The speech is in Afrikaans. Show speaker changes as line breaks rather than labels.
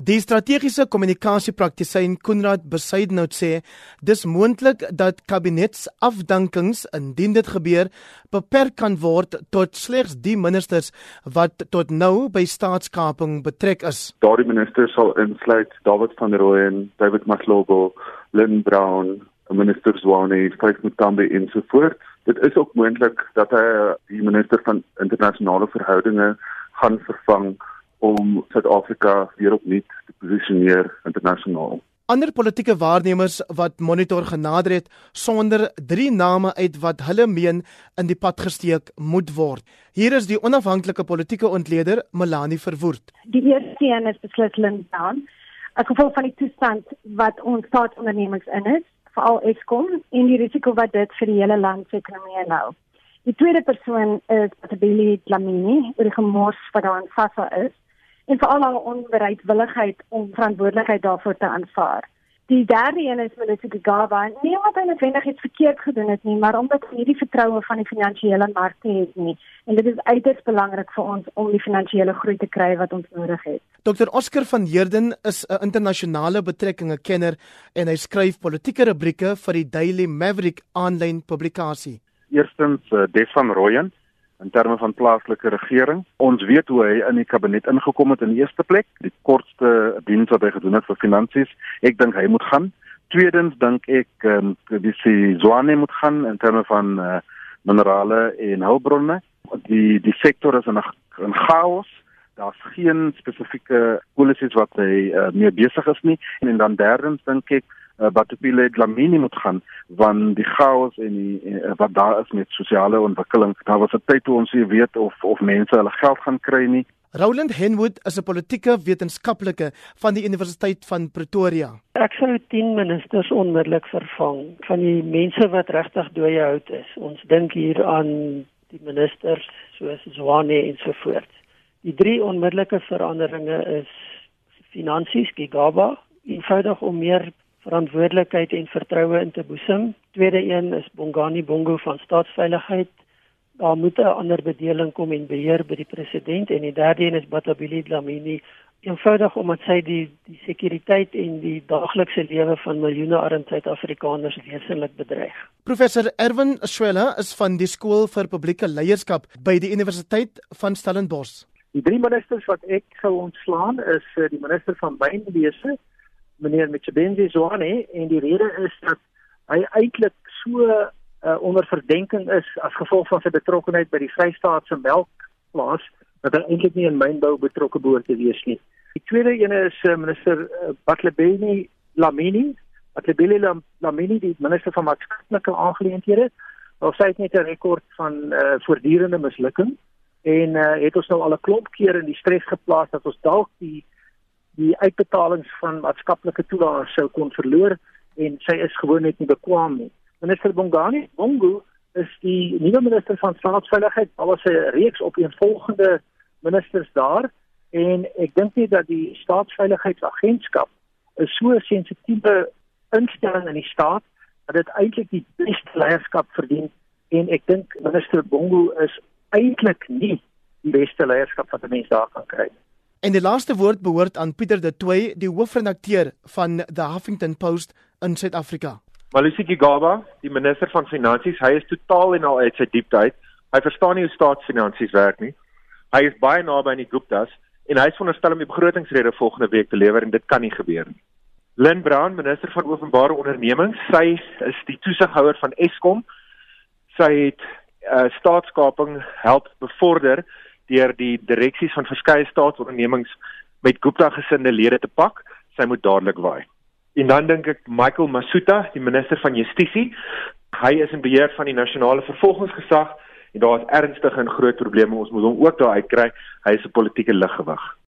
Die strategiese kommunikasiepraktisyn Konrad Besuidenhout sê dis moontlik dat kabinetsafdankings indien dit gebeur beperk kan word tot slegs die ministers wat tot nou by staatskaping betrek is.
Daardie ministers sal insluit David van Rooyen, David Maslogo, Lynn Brown, minister Zwane, Faith Mutambe en so voort. Dit is ook moontlik dat hy die minister van internasionale verhoudinge gaan vervang om Suid-Afrika weer opnuut te posisioneer internasionaal.
Ander politieke waarnemers wat monitor genader het sonder drie name uit wat hulle meen in die pad gesteek moet word. Hier is die onafhanklike politieke ontleder Melanie Verwoerd.
Die eerste een is beslis Lindown. As gevolg van die toestand wat ons staatsondernemings in is, veral Eskom en die risiko wat dit vir die hele land se ekonomie inhou. Die tweede persoon is Tabili Dlamini, oor die gemors wat daar in Sassa is en veral haar onbereidwilligheid om verantwoordelikheid daarvoor te aanvaar. Die derde een is Melissa Gaba, nie omdat hy noodwendig iets verkeerd gedoen het nie, maar omdat hy nie die vertroue van die finansiële markte het nie. En dit is uiters belangrik vir ons om die finansiële groei te kry wat ons nodig het.
Dr Oscar van Heerden is 'n internasionale betrekkinge kenner en hy skryf politieke rubrieke vir die Daily Maverick aanlyn publikasie.
Eerstens uh, Des van Rooyen in terme van plaaslike regering. Ons weet hoe hy in die kabinet ingekom het in die eerste plek, die kortste diens wat hy gedoen het vir finansies. Ek dink hy moet gaan. Tweedens dink ek ehm um, die Zwane moet gaan in terme van uh, minerale en hulpbronne. Die die sektor is in 'n chaos. Daar's geen spesifieke policies wat hy uh, mee besig is nie. En dan derdens dink ek uh, wat op die Dlamini moet gaan want die chaos en die uh, wat daar is met sosiale ontwikkeling daar was 'n tyd toe ons nie weet of of mense hulle geld gaan kry nie
Roland Henwood is 'n politieke wetenskaplike van die Universiteit van Pretoria.
Ek sou 10 ministers onmiddellik vervang van die mense wat regtig dooie hout is. Ons dink hier aan die ministers soos Zwane en so voort. Die drie onmiddellike veranderinge is finansies, Gigaba, eenvoudig om meer verantwoordelikheid en vertroue in te boesem. Tweede een is Bongani Bongo van staatsveiligheid. Daar moet 'n ander bedeling kom en beheer by die president en die derde een is Batabili Dlamini eenvoudig omdat sy die die sekuriteit en die daaglikse lewe van miljoene arme Suid-Afrikaners wesentlik bedreig.
Professor Erwin Swela is van die skool vir publieke leierskap by die Universiteit van Stellenbosch.
Die drie ministers wat ek sou ontslaan is eh, die minister van mynwese, meneer Mchibenzi Zwane en die rede is dat hy eintlik so uh, onder verdenking is as gevolg van sy betrokkeheid by die Vrystaatse melkplaas dat hy eintlik nie in mynbou betrokke behoort te wees nie. Die tweede ene is uh, minister uh, Batlebeni Lamini, Batlebeni Lamini die minister van maatskaplike aangeleenthede. Ons sê net 'n rekord van uh, voortdurende mislukking en uh, het ons nou al 'n klomp keer in die stres geplaas dat ons dalk die die uitbetalings van maatskaplike toelaas sou kon verloor en sy is gewoon net nie bekwam nie. Minister Bongani, Bongo is die nuwe minister van staatsveiligheid. Daar was 'n reeks op een volgende ministers daar en ek dink nie dat die staatsveiligheidsagentskap 'n so sensitiewe instelling in die staat dat dit eintlik die beste leierskap verdien en ek dink minister Bongo is eintlik nie die beste leierskap wat 'n mens daar kan kry nie.
En die laaste woord behoort aan Pieter de Tooy, die hoofredakteur van The Huffington Post in Suid-Afrika.
Malisiki Gaba, die minister van finansies, hy is totaal en al uit sy diepte uit. Hy verstaan nie hoe staatsfinansies werk nie. Hy is baie naby aan die Guptas en hy is veronderstel om die begrotingsrede volgende week te lewer en dit kan nie gebeur nie. Lynn Brown, minister van openbare ondernemings, sy is die toesighouer van Eskom. Sy het uh, staatskaping help bevorder deur die direksies van verskeie staatsondernemings met Gupta gesinde lede te pak, sy moet dadelik waai. En dan dink ek Michael Masuta, die minister van Justisie, hy is in beheer van die nasionale vervolgingsgesag en daar is ernstige en groot probleme, ons moet hom ook daar uitkry. Hy is 'n politieke liggewig.